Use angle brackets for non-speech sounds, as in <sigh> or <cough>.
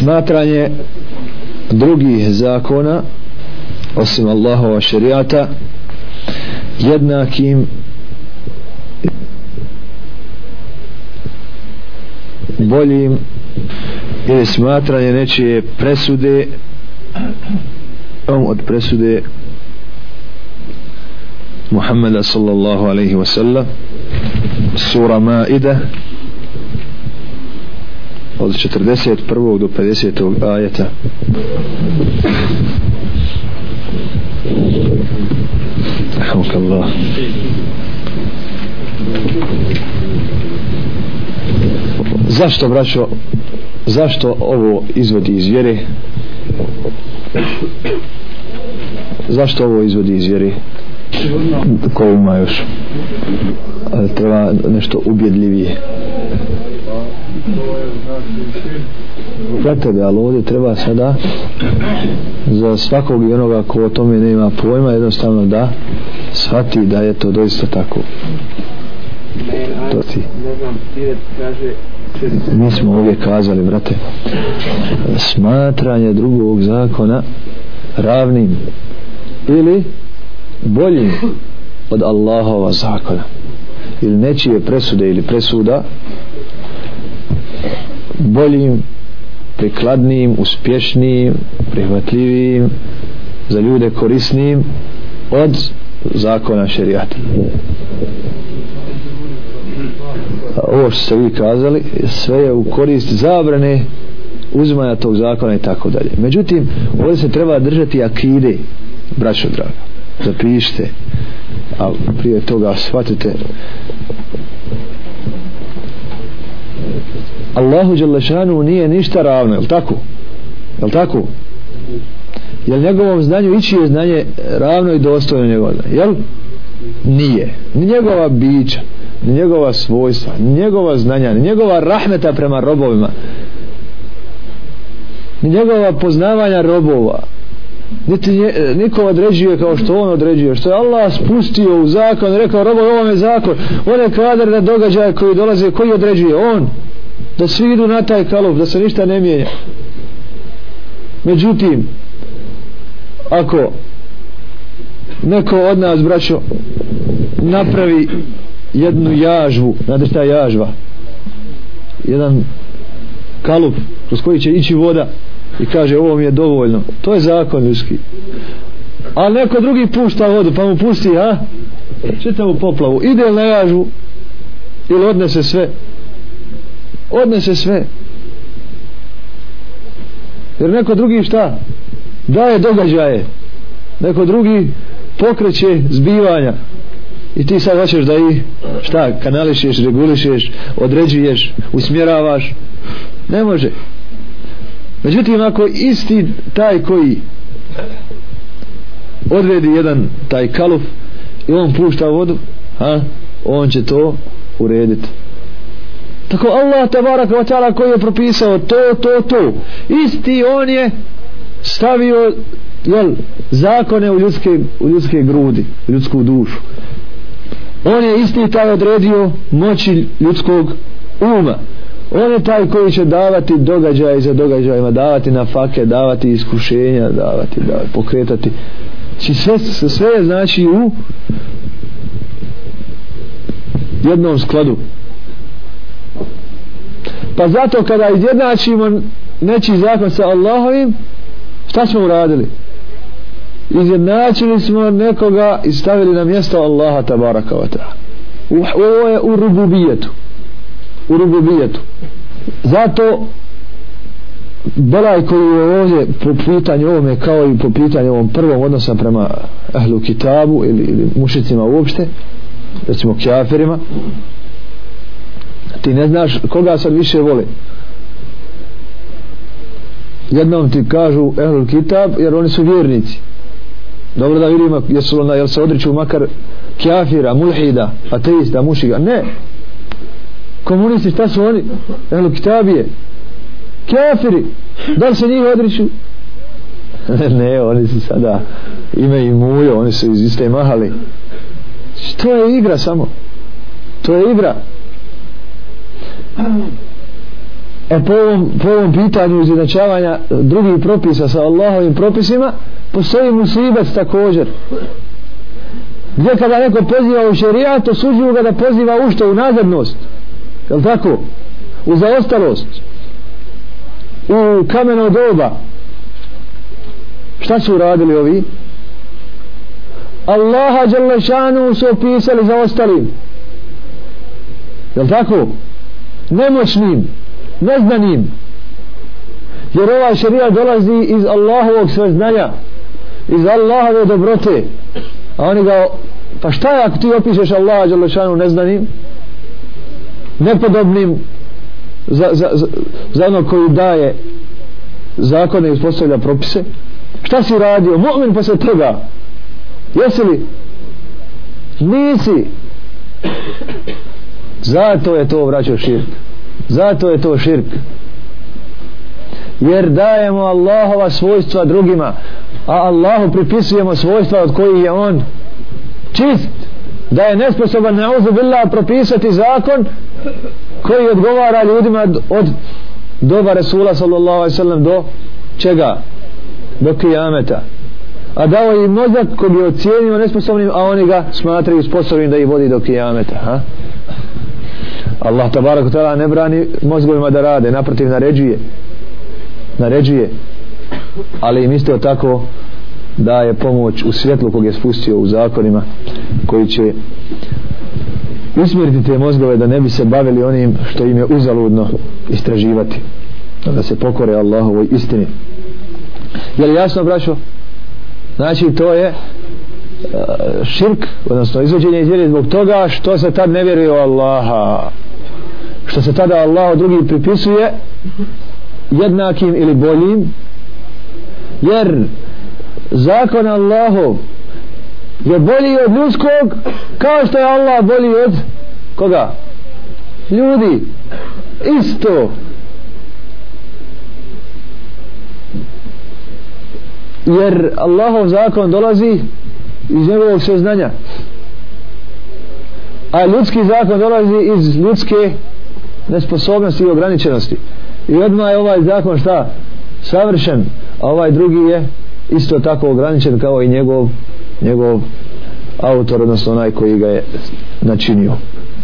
smatranje drugih zakona osim Allahova šerijata jednakim boljim ili smatranje nečije presude um, od presude Muhammeda sallallahu alaihi wasallam sura Maida 41. do 50. ajeta Rahmukallah Zašto braćo zašto ovo izvodi iz vjere zašto ovo izvodi iz vjere ko ima još treba nešto ubjedljivije za tebe, ali ovdje treba sada za svakog i onoga ko o tome nema pojma jednostavno da shvati da je to doista tako. To ti mi smo ovdje kazali brate smatranje drugog zakona ravnim ili boljim od Allahova zakona ili nečije presude ili presuda boljim prikladnijim, uspješnijim prihvatljivijim za ljude korisnijim od zakona šerijata. Ovo što ste vi kazali sve je u korist zabrane uzimanja tog zakona i tako dalje. Međutim ovdje se treba držati akide braćo draga. Zapišite. A prije toga shvatite Allahu Đelešanu nije ništa ravno, je tako? Je tako? Je li njegovom znanju ići je znanje ravno i dostojno njegovom znanju? Jel? Nije. Ni njegova bića, ni njegova svojstva, ni njegova znanja, ni njegova rahmeta prema robovima, ni njegova poznavanja robova, niti nje, niko određuje kao što on određuje što je Allah spustio u zakon rekao robo ovo je zakon on je kadar na događaje koji dolaze koji određuje on da svi idu na taj kalup da se ništa ne mijenja. Međutim ako neko od nas braćo napravi jednu jažvu znate šta je jažva? Jedan kalup kroz koji će ići voda i kaže ovo mi je dovoljno. To je zakon ljudski. A neko drugi pušta vodu pa mu pusti a? Čitavu poplavu. Ide na jažvu ili odnese sve odnese sve. Jer neko drugi šta? Daje događaje. Neko drugi pokreće zbivanja. I ti sad hoćeš da i šta kanališeš, regulišeš određuješ, usmjeravaš? Ne može. Međutim ako isti taj koji odredi jedan taj kaluf i on pušta vodu ha, on će to urediti tako Allah tabarak wa ta'ala koji je propisao to, to, to. Isti on je stavio jel, zakone u ljudske, u ljudske grudi u ljudsku dušu. On je isti taj odredio moći ljudskog uma. On je taj koji će davati događaje za događajima davati na fake, davati iskušenja davati, davati pokretati. Či sve, sve je znači u jednom skladu pa zato kada izjednačimo neći zakon sa Allahovim šta smo uradili? Izjednačili smo nekoga i stavili na mjesto Allaha tabaraka wa ta'ala. Ovo je u rububijetu. U rububijetu. Zato belaj koji je ovdje po pitanju ovome kao i po pitanju ovom prvom odnosa prema ahlu kitabu ili, ili mušicima uopšte recimo kjaferima ti ne znaš koga sad više vole. Jednom ti kažu Ehlul kitab jer oni su vjernici. Dobro da vidimo jesu ona, jel se odriču makar kjafira, mulhida, ateista, mušiga. Ne. Komunisti šta su oni? Ehlul kitabije kafiri da li se njih odriču? <laughs> Ne oni su sada ime i mujo oni su iz iste mahali. To je igra samo? To je igra e po ovom, po ovom pitanju izjednačavanja e, drugih propisa sa Allahovim propisima postoji musibet također. Gdje kada neko poziva u šerijat osuđuju ga da poziva u što? U nazadnost. Je tako? U zaostalost. U kameno doba. Šta su uradili ovi? Allaha Đalešanu su opisali za ostalim. Je li tako? Nemoćnim neznanim. Jer ovaj šarija dolazi iz Allahovog sveznanja iz Allahove dobrote. A oni ga pa šta je ako ti opišeš Allaha Đalešanu neznanim nepodobnim za, za, za, za ono koji daje zakone i uspostavlja propise? Šta si radio? Mu'min posle toga. Jesi li? Nisi zato je to vraćao širk. Zato je to širk. Jer dajemo Allahova svojstva drugima a Allahu pripisujemo svojstva od kojih je on čist. Da je nesposoban na uzu billah propisati zakon koji odgovara ljudima od doba Resula sallallahu alaihi sallam do čega? Do kijameta. A dao im mozak koji je ocijenio nesposobnim a oni ga smatraju sposobnim da ih vodi do kijameta ha? Allah tabarak ta'ala ne brani mozgovima da rade naprotiv naređuje. Naređuje. Ali im isto tako daje pomoć u svjetlu kog je spustio u zakonima koji će usmjeriti te mozgove da ne bi se bavili onim što im je uzaludno istraživati. Da se pokore Allahovoj istini. Je li jasno braćo? Znači to je e, širk odnosno izvođenje iz vjere zbog toga što se tad ne vjeruje u Allaha što se tada Allah drugi pripisuje jednakim ili boljim jer zakon Allahov je bolji od ljudskog kao što je Allah bolji od koga? ljudi isto jer Allahov zakon dolazi iz njegovog sveznanja a ljudski zakon dolazi iz ljudske nesposobnosti i ograničenosti. I odmah je ovaj zakon šta? Savršen a ovaj drugi je isto tako ograničen kao i njegov njegov autor odnosno onaj koji ga je načinio.